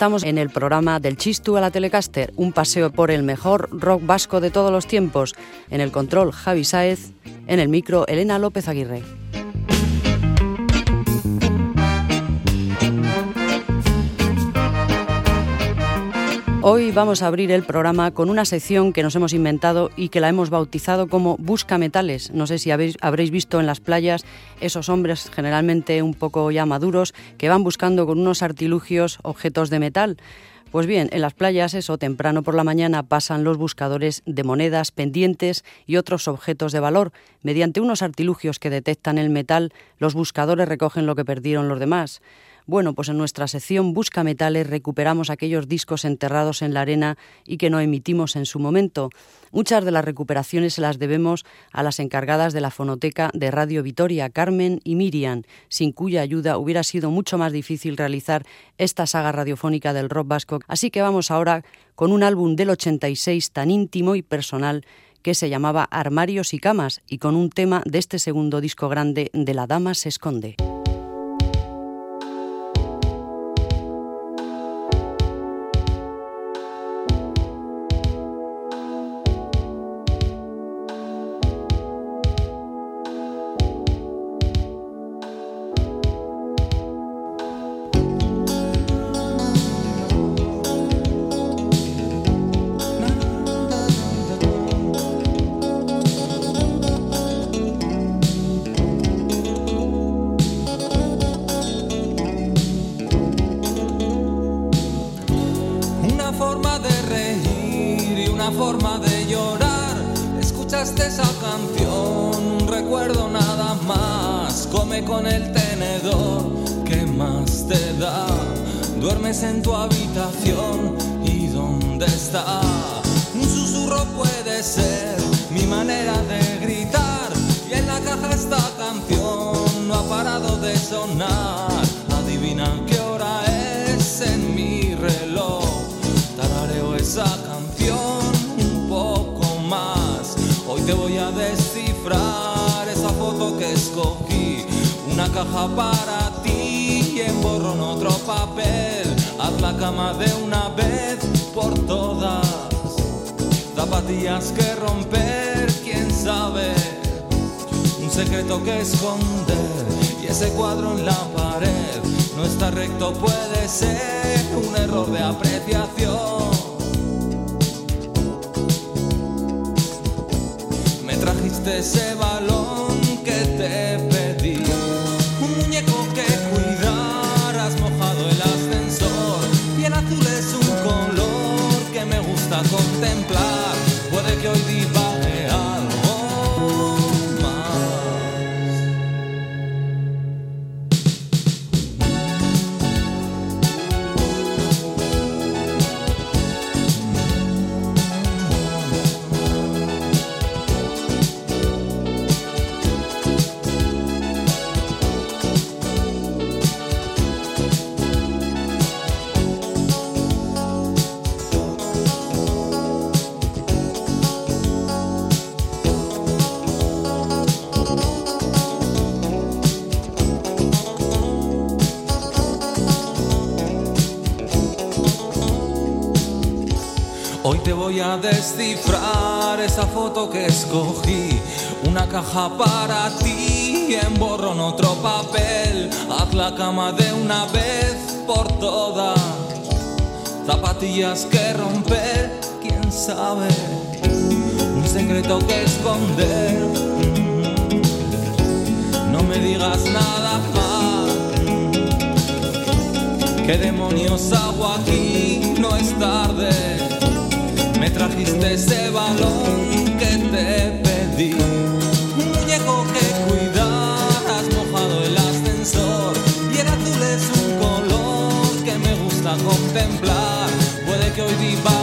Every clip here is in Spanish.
estamos en el programa del Chistu a la Telecaster, un paseo por el mejor rock vasco de todos los tiempos. En el control, Javi Sáez, en el micro, Elena López Aguirre. Hoy vamos a abrir el programa con una sección que nos hemos inventado y que la hemos bautizado como Busca Metales. No sé si habréis visto en las playas esos hombres generalmente un poco ya maduros que van buscando con unos artilugios objetos de metal. Pues bien, en las playas, eso, temprano por la mañana pasan los buscadores de monedas, pendientes y otros objetos de valor. Mediante unos artilugios que detectan el metal, los buscadores recogen lo que perdieron los demás. Bueno, pues en nuestra sección Busca Metales recuperamos aquellos discos enterrados en la arena y que no emitimos en su momento. Muchas de las recuperaciones se las debemos a las encargadas de la fonoteca de Radio Vitoria, Carmen y Miriam, sin cuya ayuda hubiera sido mucho más difícil realizar esta saga radiofónica del rock vasco. Así que vamos ahora con un álbum del 86 tan íntimo y personal que se llamaba Armarios y Camas y con un tema de este segundo disco grande de La Dama se esconde. Voy descifrar esa foto que escogí. Una caja para ti, en borrón otro papel. Haz la cama de una vez por todas. Zapatillas que romper, quién sabe. Un secreto que esconder. No me digas nada más. ¿Qué demonios hago aquí? No es tarde me trajiste ese balón que te pedí. Un muñeco que cuidar, has mojado el ascensor. Y el azul es un color que me gusta contemplar. Puede que hoy divague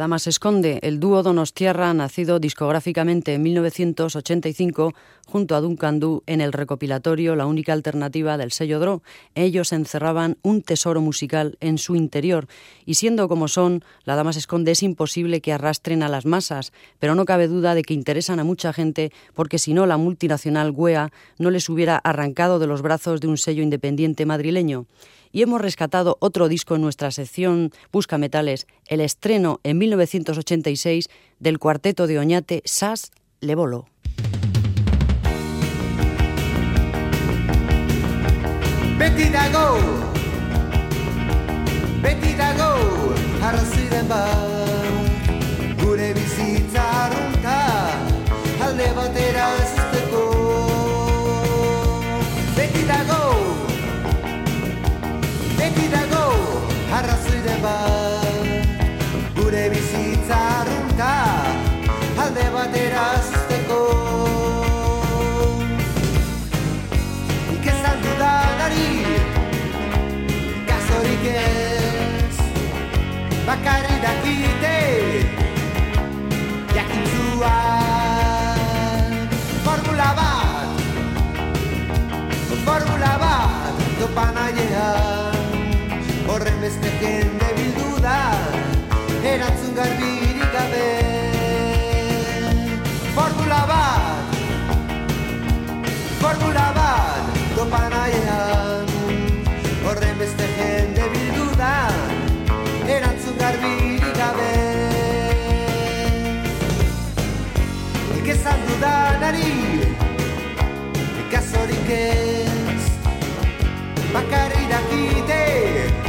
dama se esconde, el dúo Donostiarra, nacido discográficamente en 1985 junto a Duncan Du en el recopilatorio La única alternativa del sello Dro. Ellos encerraban un tesoro musical en su interior y siendo como son, La dama se esconde es imposible que arrastren a las masas, pero no cabe duda de que interesan a mucha gente porque si no la multinacional GUEA no les hubiera arrancado de los brazos de un sello independiente madrileño y hemos rescatado otro disco en nuestra sección Busca Metales, el estreno en 1986 del cuarteto de Oñate Sas Levolo. Beti dago Beti dago Arrunka Alde batera ezteko Nik esan dudanari Kasorik ez. Bakarri dakite Jakintzuan. Formula bat Formula bat Topan aiean Horren beste jende bildu da Erantzun garbirik gabe. Formula bat. Formula bat. Aiean Horren beste jende bildu da. Erantzun garbirik gabe. Nik esan dudanari Ikasorik ez. Bakarri dakite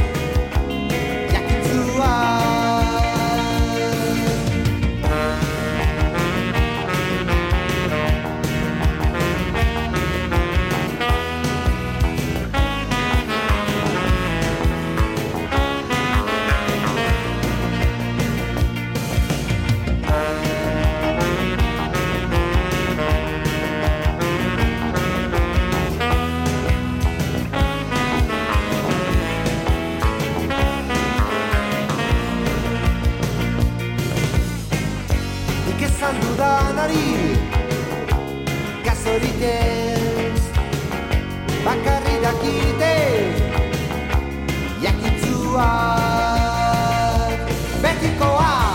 Kasorik ez Bakarri dakite Betikoa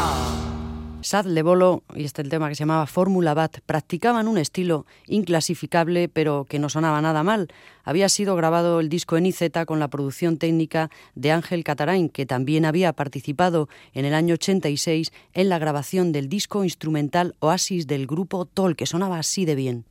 Sad Levolo, y este el tema que se llamaba Fórmula Bat, practicaban un estilo inclasificable pero que no sonaba nada mal. Había sido grabado el disco en IZ con la producción técnica de Ángel Catarain, que también había participado en el año 86 en la grabación del disco instrumental Oasis del grupo Tol, que sonaba así de bien.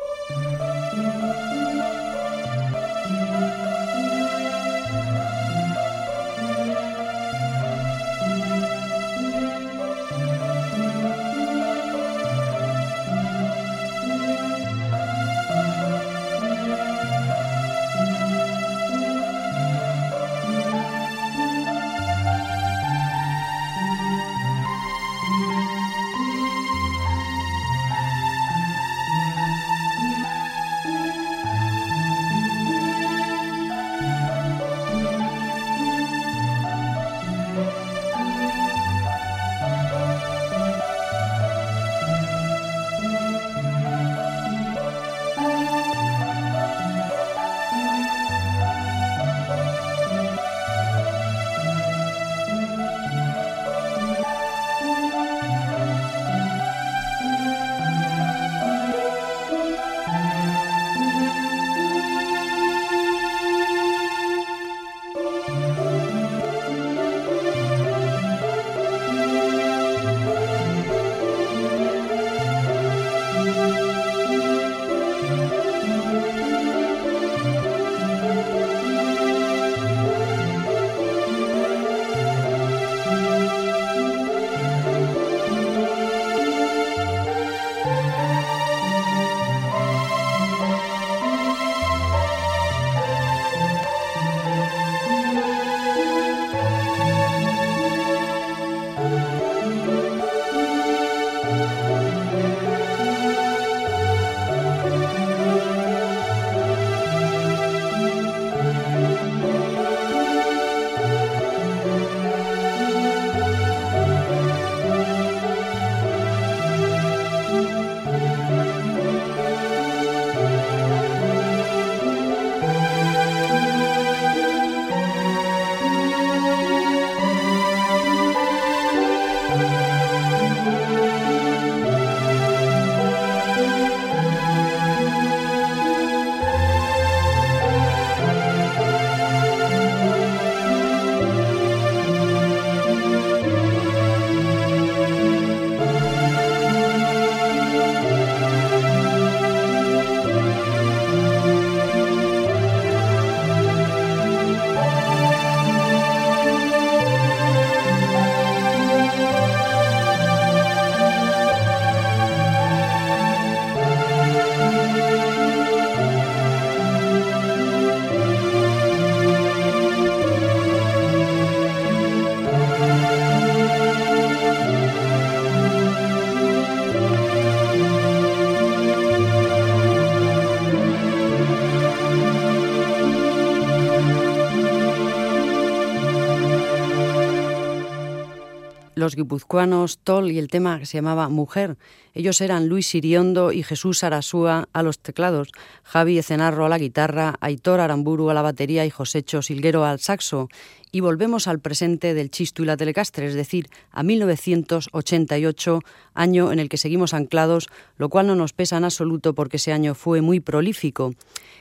Los guipuzcoanos Tol y el tema que se llamaba Mujer. Ellos eran Luis Iriondo y Jesús Arasúa a los teclados, Javi Ecenarro a la guitarra, Aitor Aramburu a la batería y Josécho Silguero al saxo. Y volvemos al presente del Chistu y la Telecastre, es decir, a 1988, año en el que seguimos anclados, lo cual no nos pesa en absoluto porque ese año fue muy prolífico.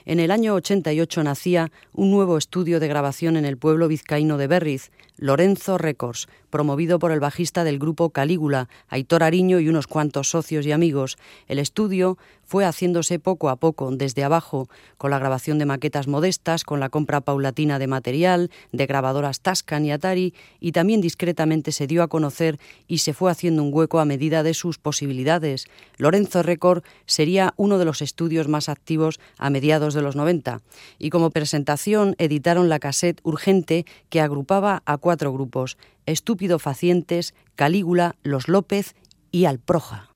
En el año 88 nacía un nuevo estudio de grabación en el pueblo vizcaíno de Berriz, Lorenzo Records, promovido por el bajista del grupo Calígula, Aitor Ariño y unos cuantos socios y amigos. El estudio fue haciéndose poco a poco, desde abajo, con la grabación de maquetas modestas, con la compra paulatina de material, de Tascan y Atari, y también discretamente se dio a conocer y se fue haciendo un hueco a medida de sus posibilidades. Lorenzo Record sería uno de los estudios más activos a mediados de los 90, y como presentación editaron la cassette Urgente que agrupaba a cuatro grupos, Estúpido Facientes, Calígula, Los López y Alproja.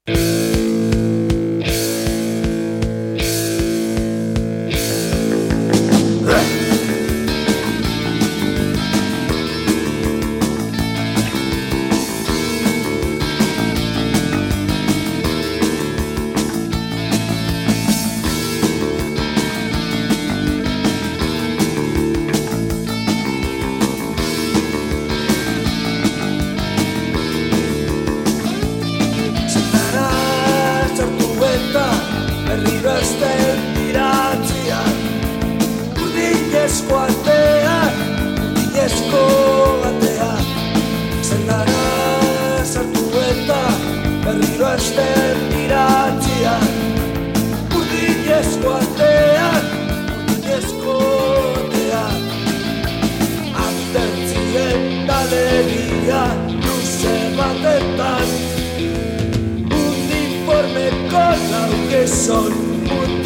sun would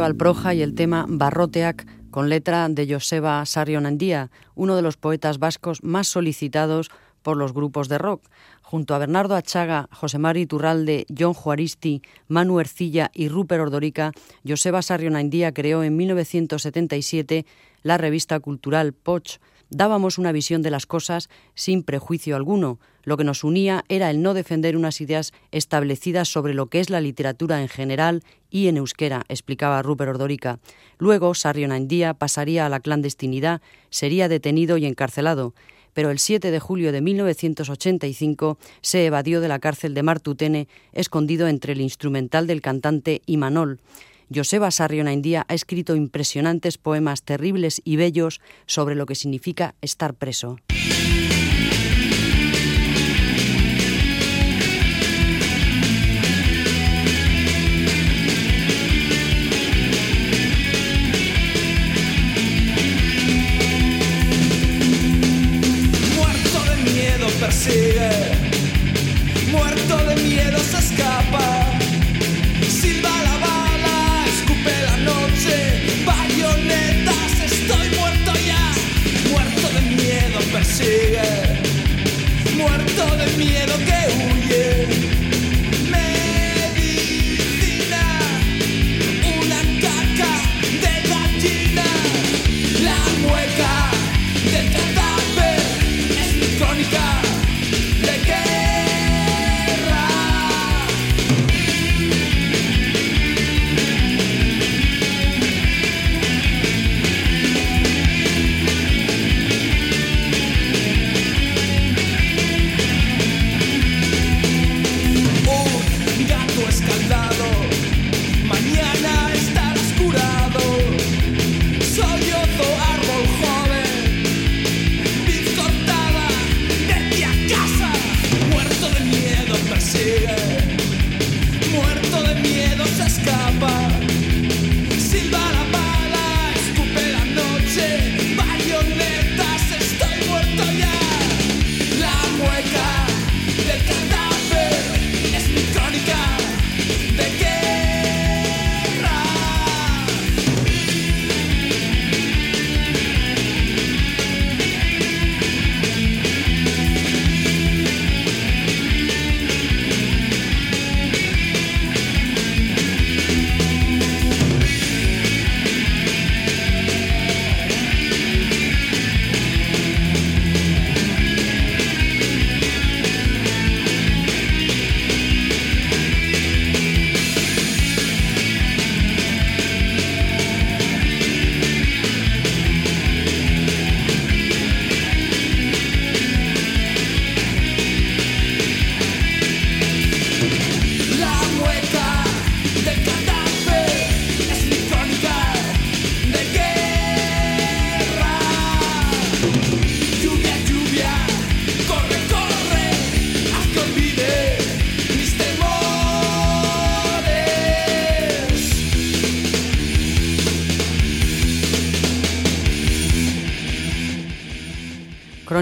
Alproja y el tema Barroteac con letra de Joseba Sarionandía, uno de los poetas vascos más solicitados por los grupos de rock. Junto a Bernardo Achaga, José Mari Turralde, John Juaristi, Manu Ercilla y Rupert Ordorica, Joseba Sarionandía creó en 1977 la revista cultural Poch, dábamos una visión de las cosas sin prejuicio alguno. Lo que nos unía era el no defender unas ideas establecidas sobre lo que es la literatura en general y en euskera, explicaba Rupert Ordorica. Luego, Sarrio Nandía pasaría a la clandestinidad, sería detenido y encarcelado pero el 7 de julio de 1985 se evadió de la cárcel de Martutene, escondido entre el instrumental del cantante Imanol. Joseba Sarrionaindia ha escrito impresionantes poemas terribles y bellos sobre lo que significa estar preso.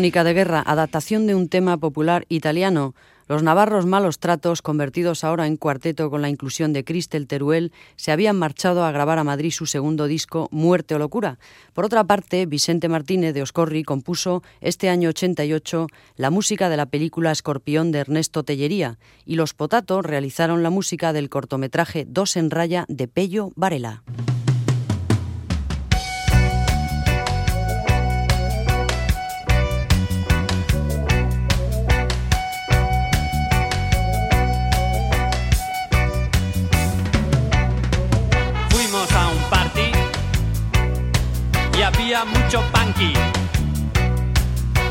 Crónica de guerra, adaptación de un tema popular italiano. Los navarros malos tratos, convertidos ahora en cuarteto con la inclusión de Cristel Teruel, se habían marchado a grabar a Madrid su segundo disco, Muerte o Locura. Por otra parte, Vicente Martínez de Oscorri compuso este año 88 la música de la película Escorpión de Ernesto Tellería y los Potato realizaron la música del cortometraje Dos en raya de Pello Varela. Mucho.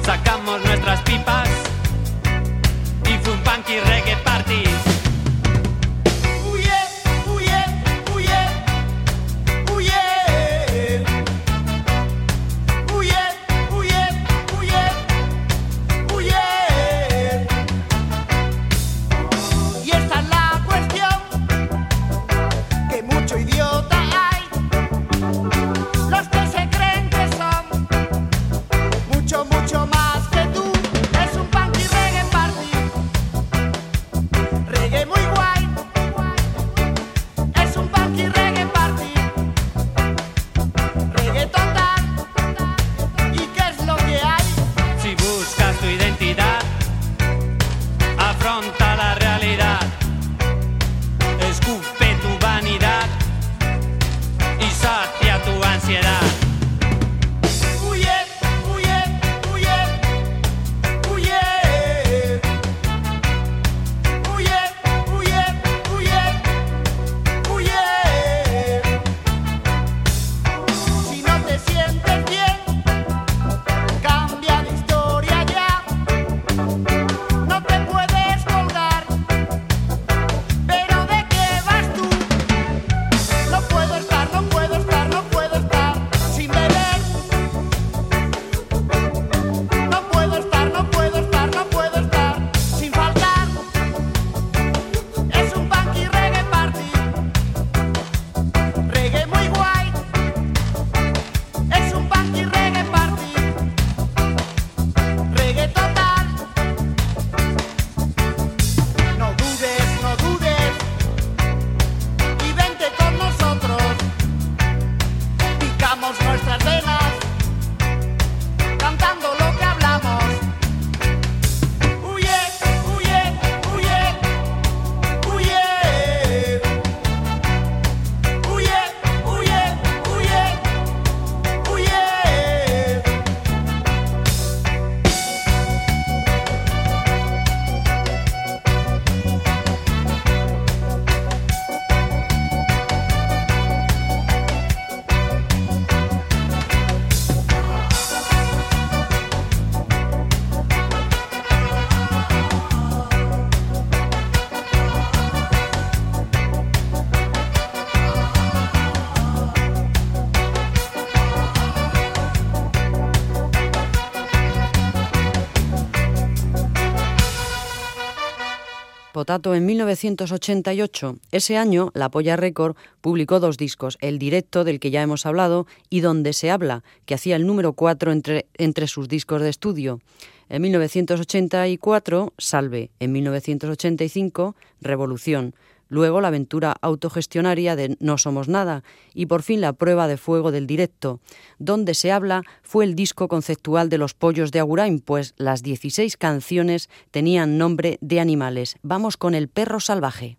Sacamos nuestras pipas y fue un punky reggae party. En 1988. Ese año, la Polla Record publicó dos discos, El Directo, del que ya hemos hablado, y Donde se habla, que hacía el número 4 entre, entre sus discos de estudio. En 1984, Salve. En 1985, Revolución luego la aventura autogestionaria de No Somos Nada y por fin la prueba de fuego del directo. Donde se habla fue el disco conceptual de los pollos de Agurain, pues las 16 canciones tenían nombre de animales. Vamos con el perro salvaje.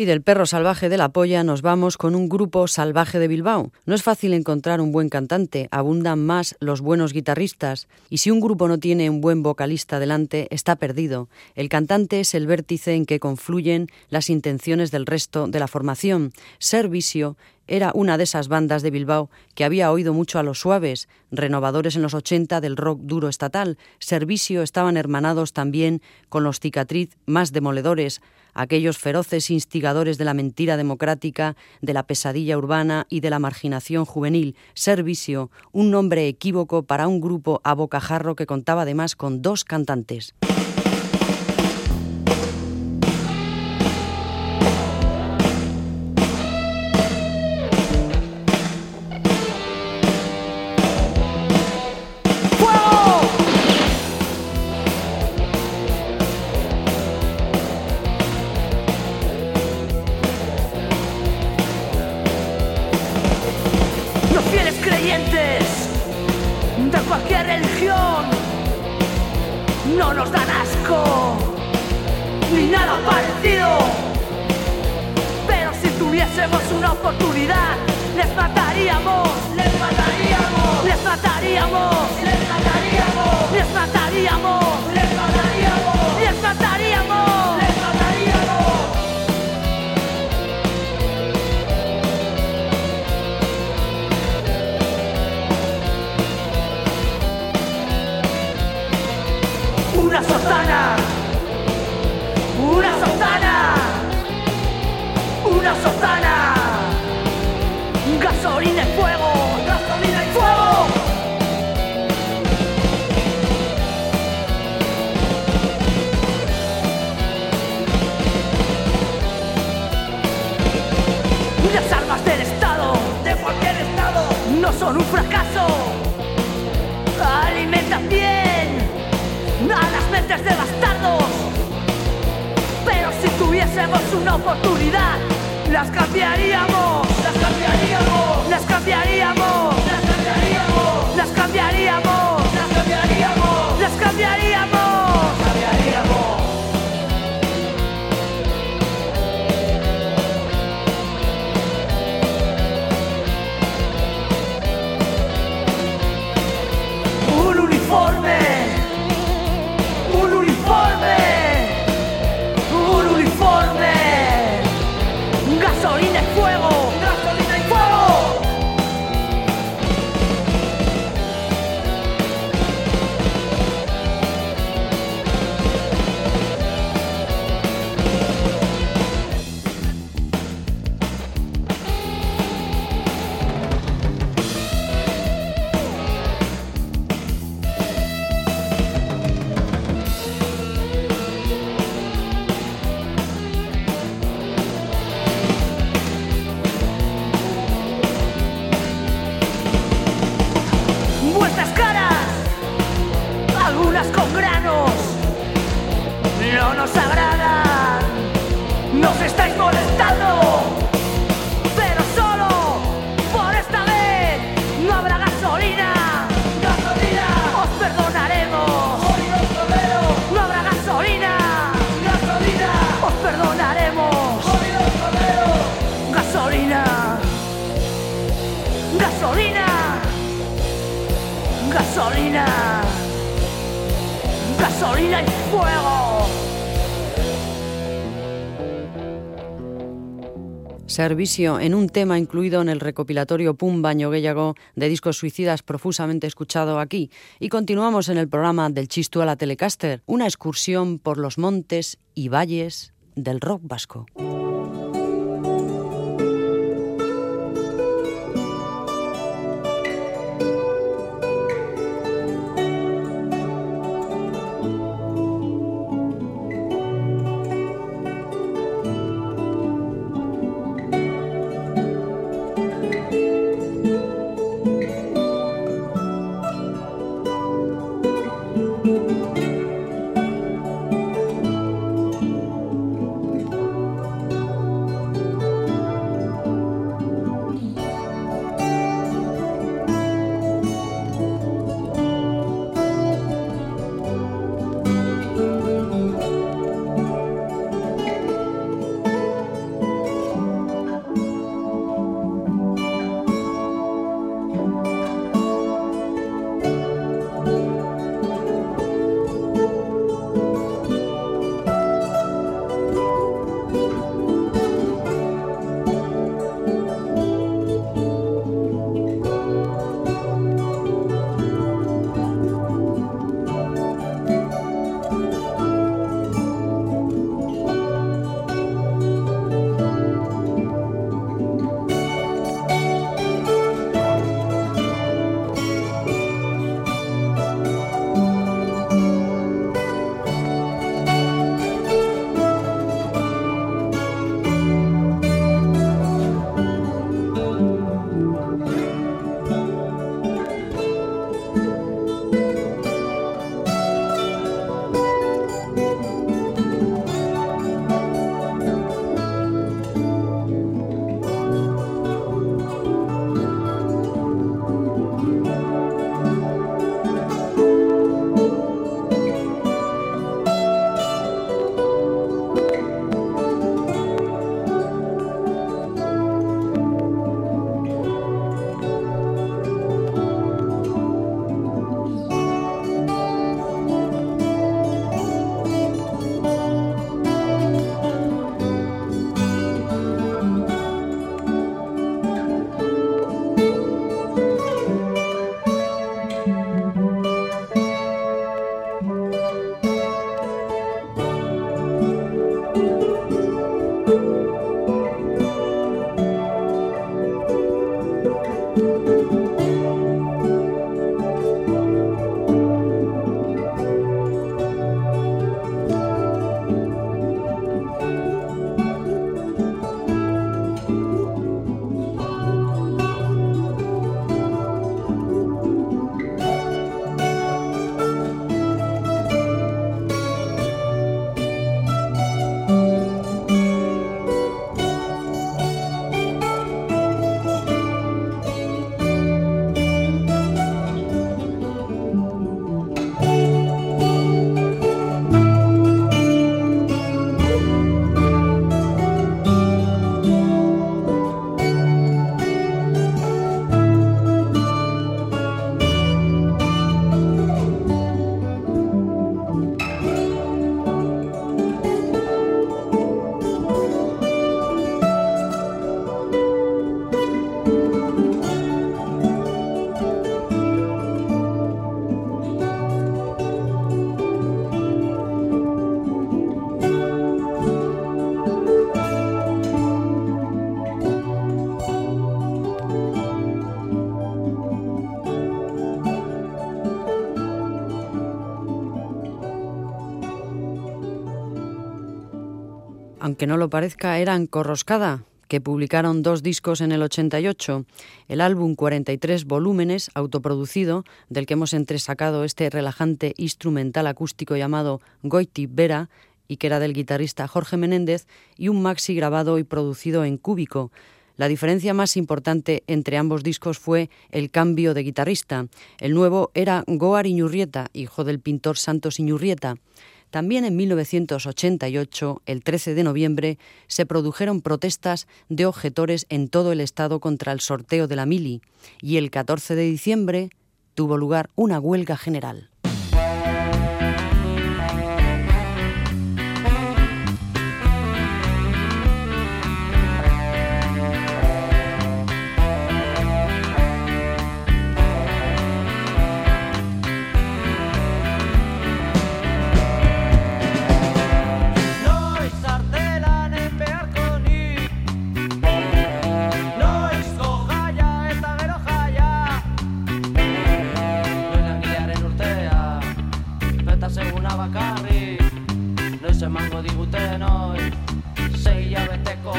Y del perro salvaje de la polla nos vamos con un grupo salvaje de Bilbao. No es fácil encontrar un buen cantante, abundan más los buenos guitarristas, y si un grupo no tiene un buen vocalista delante, está perdido. El cantante es el vértice en que confluyen las intenciones del resto de la formación. Servicio era una de esas bandas de Bilbao que había oído mucho a los suaves, renovadores en los 80 del rock duro estatal. Servicio estaban hermanados también con los cicatriz más demoledores, aquellos feroces instigadores de la mentira democrática, de la pesadilla urbana y de la marginación juvenil, Servicio, un nombre equívoco para un grupo a bocajarro que contaba además con dos cantantes. En un tema incluido en el recopilatorio Pum Baño de discos suicidas profusamente escuchado aquí. Y continuamos en el programa del Chistu a la Telecaster, una excursión por los montes y valles del rock vasco. Aunque no lo parezca, eran Corroscada, que publicaron dos discos en el 88, el álbum 43 volúmenes, autoproducido, del que hemos entresacado este relajante instrumental acústico llamado Goiti Vera, y que era del guitarrista Jorge Menéndez, y un maxi grabado y producido en cúbico. La diferencia más importante entre ambos discos fue el cambio de guitarrista. El nuevo era Goar Iñurrieta, hijo del pintor Santos Iñurrieta. También en 1988, el 13 de noviembre, se produjeron protestas de objetores en todo el estado contra el sorteo de la mili y el 14 de diciembre tuvo lugar una huelga general. nos sei ya bete ko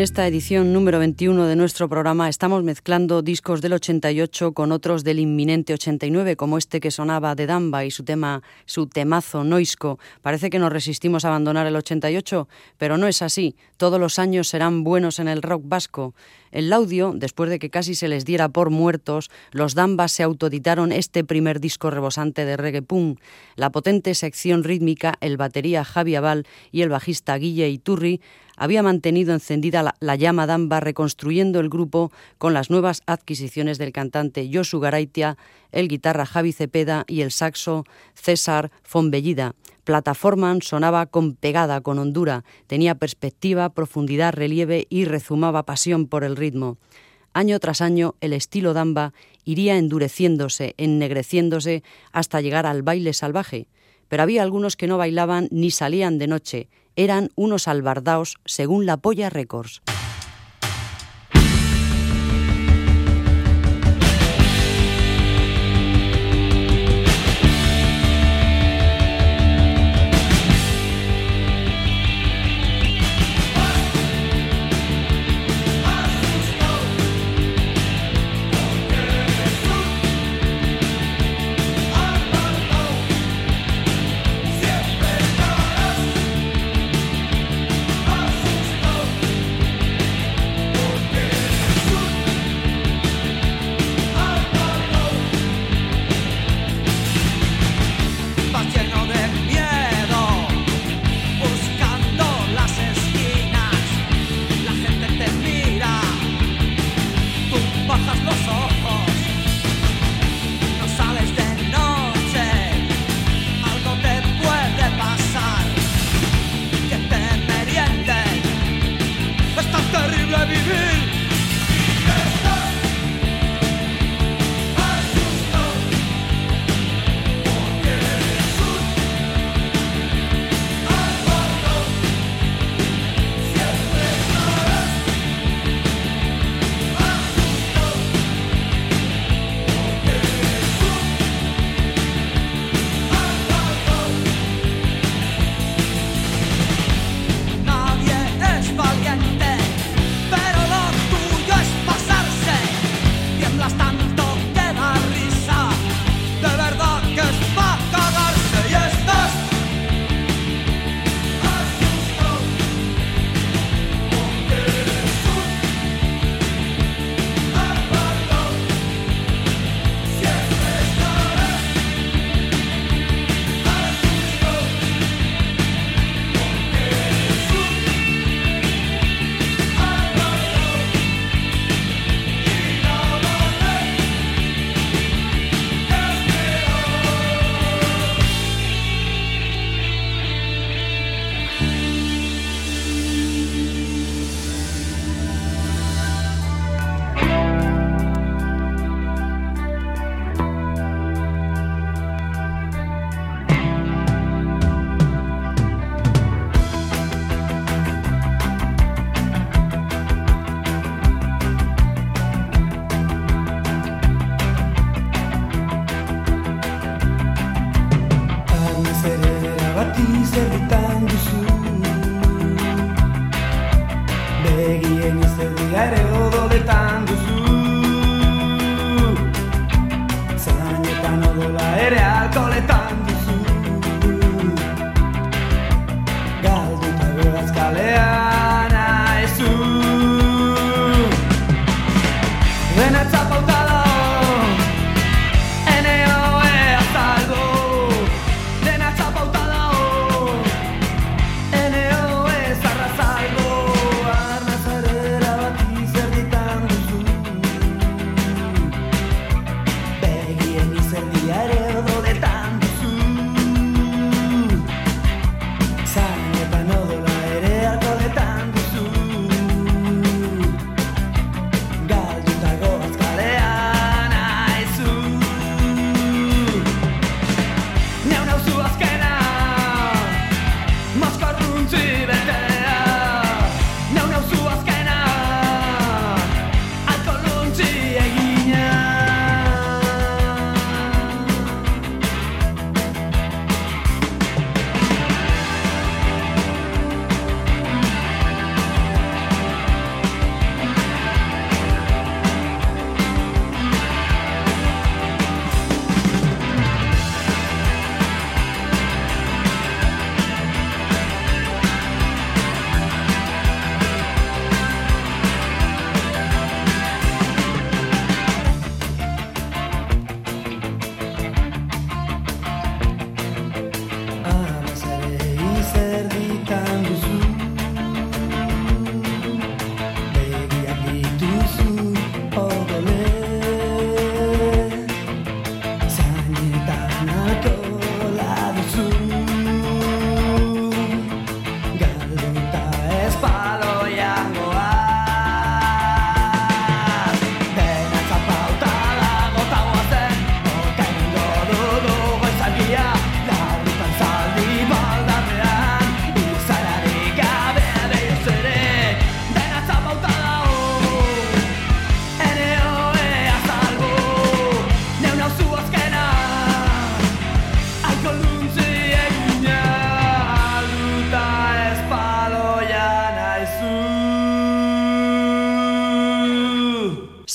En esta edición número 21 de nuestro programa estamos mezclando discos del 88 con otros del inminente 89, como este que sonaba de Damba y su tema, su temazo Noisco. Parece que nos resistimos a abandonar el 88, pero no es así. Todos los años serán buenos en el rock vasco. En Laudio, después de que casi se les diera por muertos, los Dambas se autoeditaron este primer disco rebosante de reggae punk. La potente sección rítmica, el batería Javi Aval y el bajista Guille Iturri había mantenido encendida la, llama Damba reconstruyendo el grupo con las nuevas adquisiciones del cantante Josu Garaitia, el guitarra Javi Cepeda y el saxo César Fonbellida. Plataforma sonaba con pegada, con hondura, tenía perspectiva, profundidad, relieve y rezumaba pasión por el ritmo. Año tras año el estilo damba iría endureciéndose, ennegreciéndose hasta llegar al baile salvaje, pero había algunos que no bailaban ni salían de noche, eran unos albardaos según la Polla Records.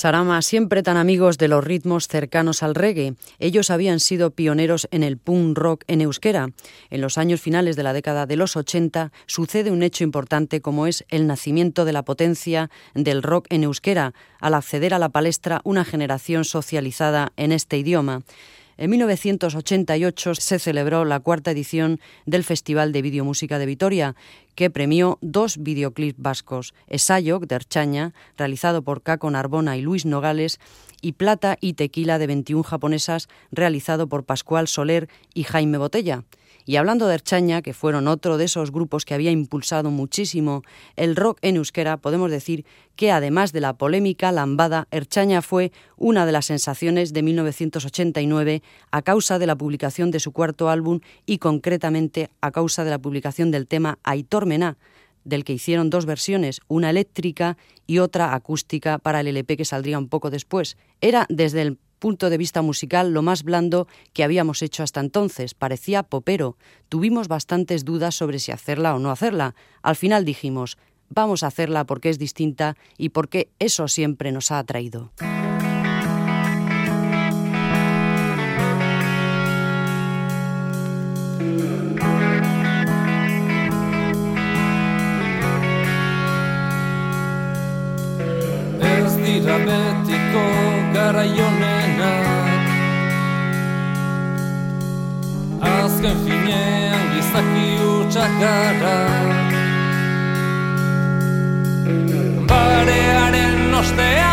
Sarama, siempre tan amigos de los ritmos cercanos al reggae. Ellos habían sido pioneros en el punk rock en euskera. En los años finales de la década de los 80 sucede un hecho importante como es el nacimiento de la potencia del rock en euskera, al acceder a la palestra una generación socializada en este idioma. En 1988 se celebró la cuarta edición del Festival de Videomúsica de Vitoria, que premió dos videoclips vascos, Esayok de Erchaña, realizado por Caco Narbona y Luis Nogales, y Plata y Tequila de 21 japonesas, realizado por Pascual Soler y Jaime Botella. Y hablando de Erchaña, que fueron otro de esos grupos que había impulsado muchísimo el rock en euskera, podemos decir que además de la polémica lambada, Erchaña fue una de las sensaciones de 1989 a causa de la publicación de su cuarto álbum y concretamente a causa de la publicación del tema Aitor Mená, del que hicieron dos versiones, una eléctrica y otra acústica para el LP que saldría un poco después. Era desde el punto de vista musical lo más blando que habíamos hecho hasta entonces. Parecía popero. Tuvimos bastantes dudas sobre si hacerla o no hacerla. Al final dijimos, vamos a hacerla porque es distinta y porque eso siempre nos ha atraído. Azken finean gizaki utxak gara Barearen ostean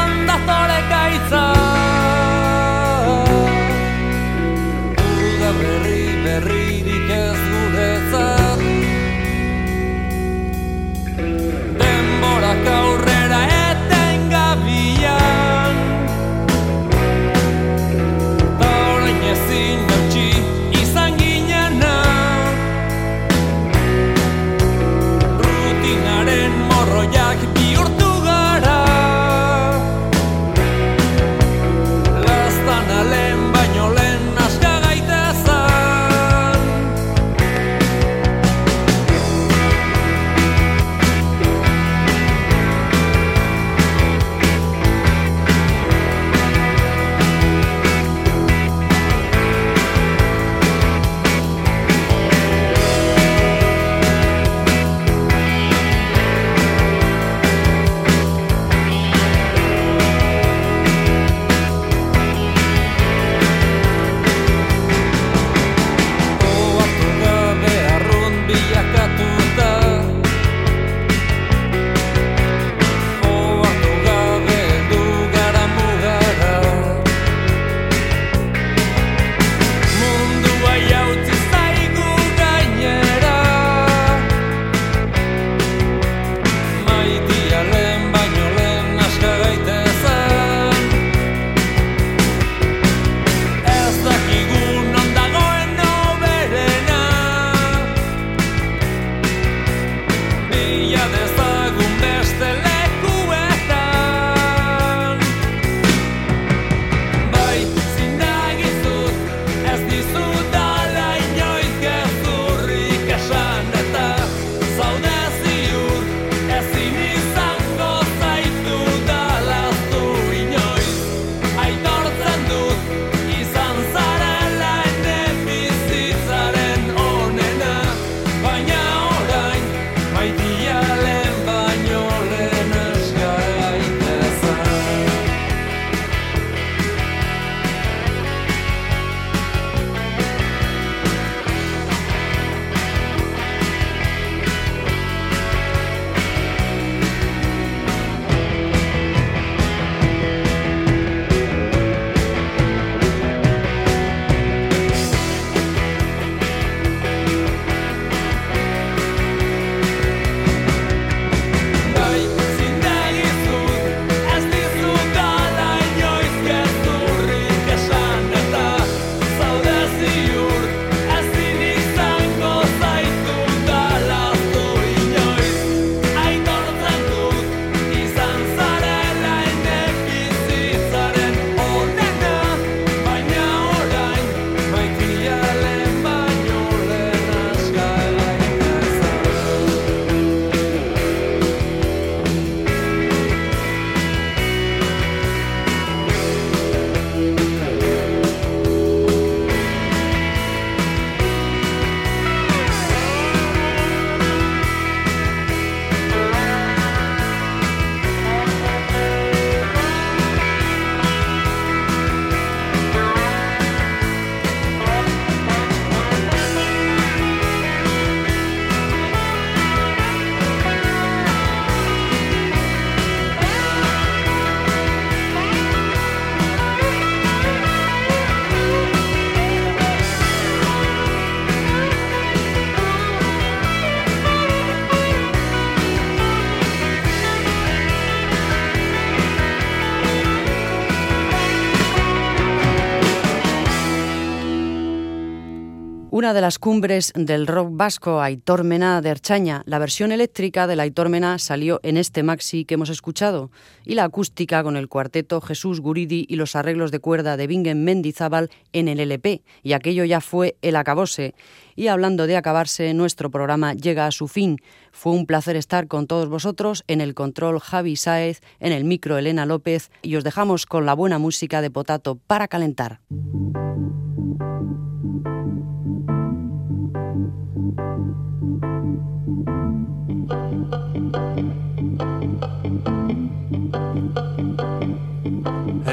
De las cumbres del rock vasco, Aitor Mena de Erchaña. La versión eléctrica de la Aitor Mena salió en este maxi que hemos escuchado y la acústica con el cuarteto Jesús Guridi y los arreglos de cuerda de Bingen Mendizábal en el LP. Y aquello ya fue el acabose. Y hablando de acabarse, nuestro programa llega a su fin. Fue un placer estar con todos vosotros en el control Javi Sáez, en el micro Elena López y os dejamos con la buena música de Potato para calentar.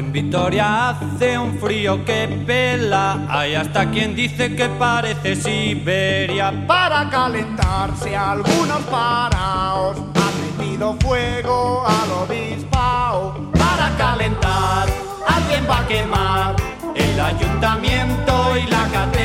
En Vitoria hace un frío que pela, hay hasta quien dice que parece Siberia. Para calentarse algunos paraos han metido fuego al obispao. Para calentar, alguien va a quemar el ayuntamiento y la catedral.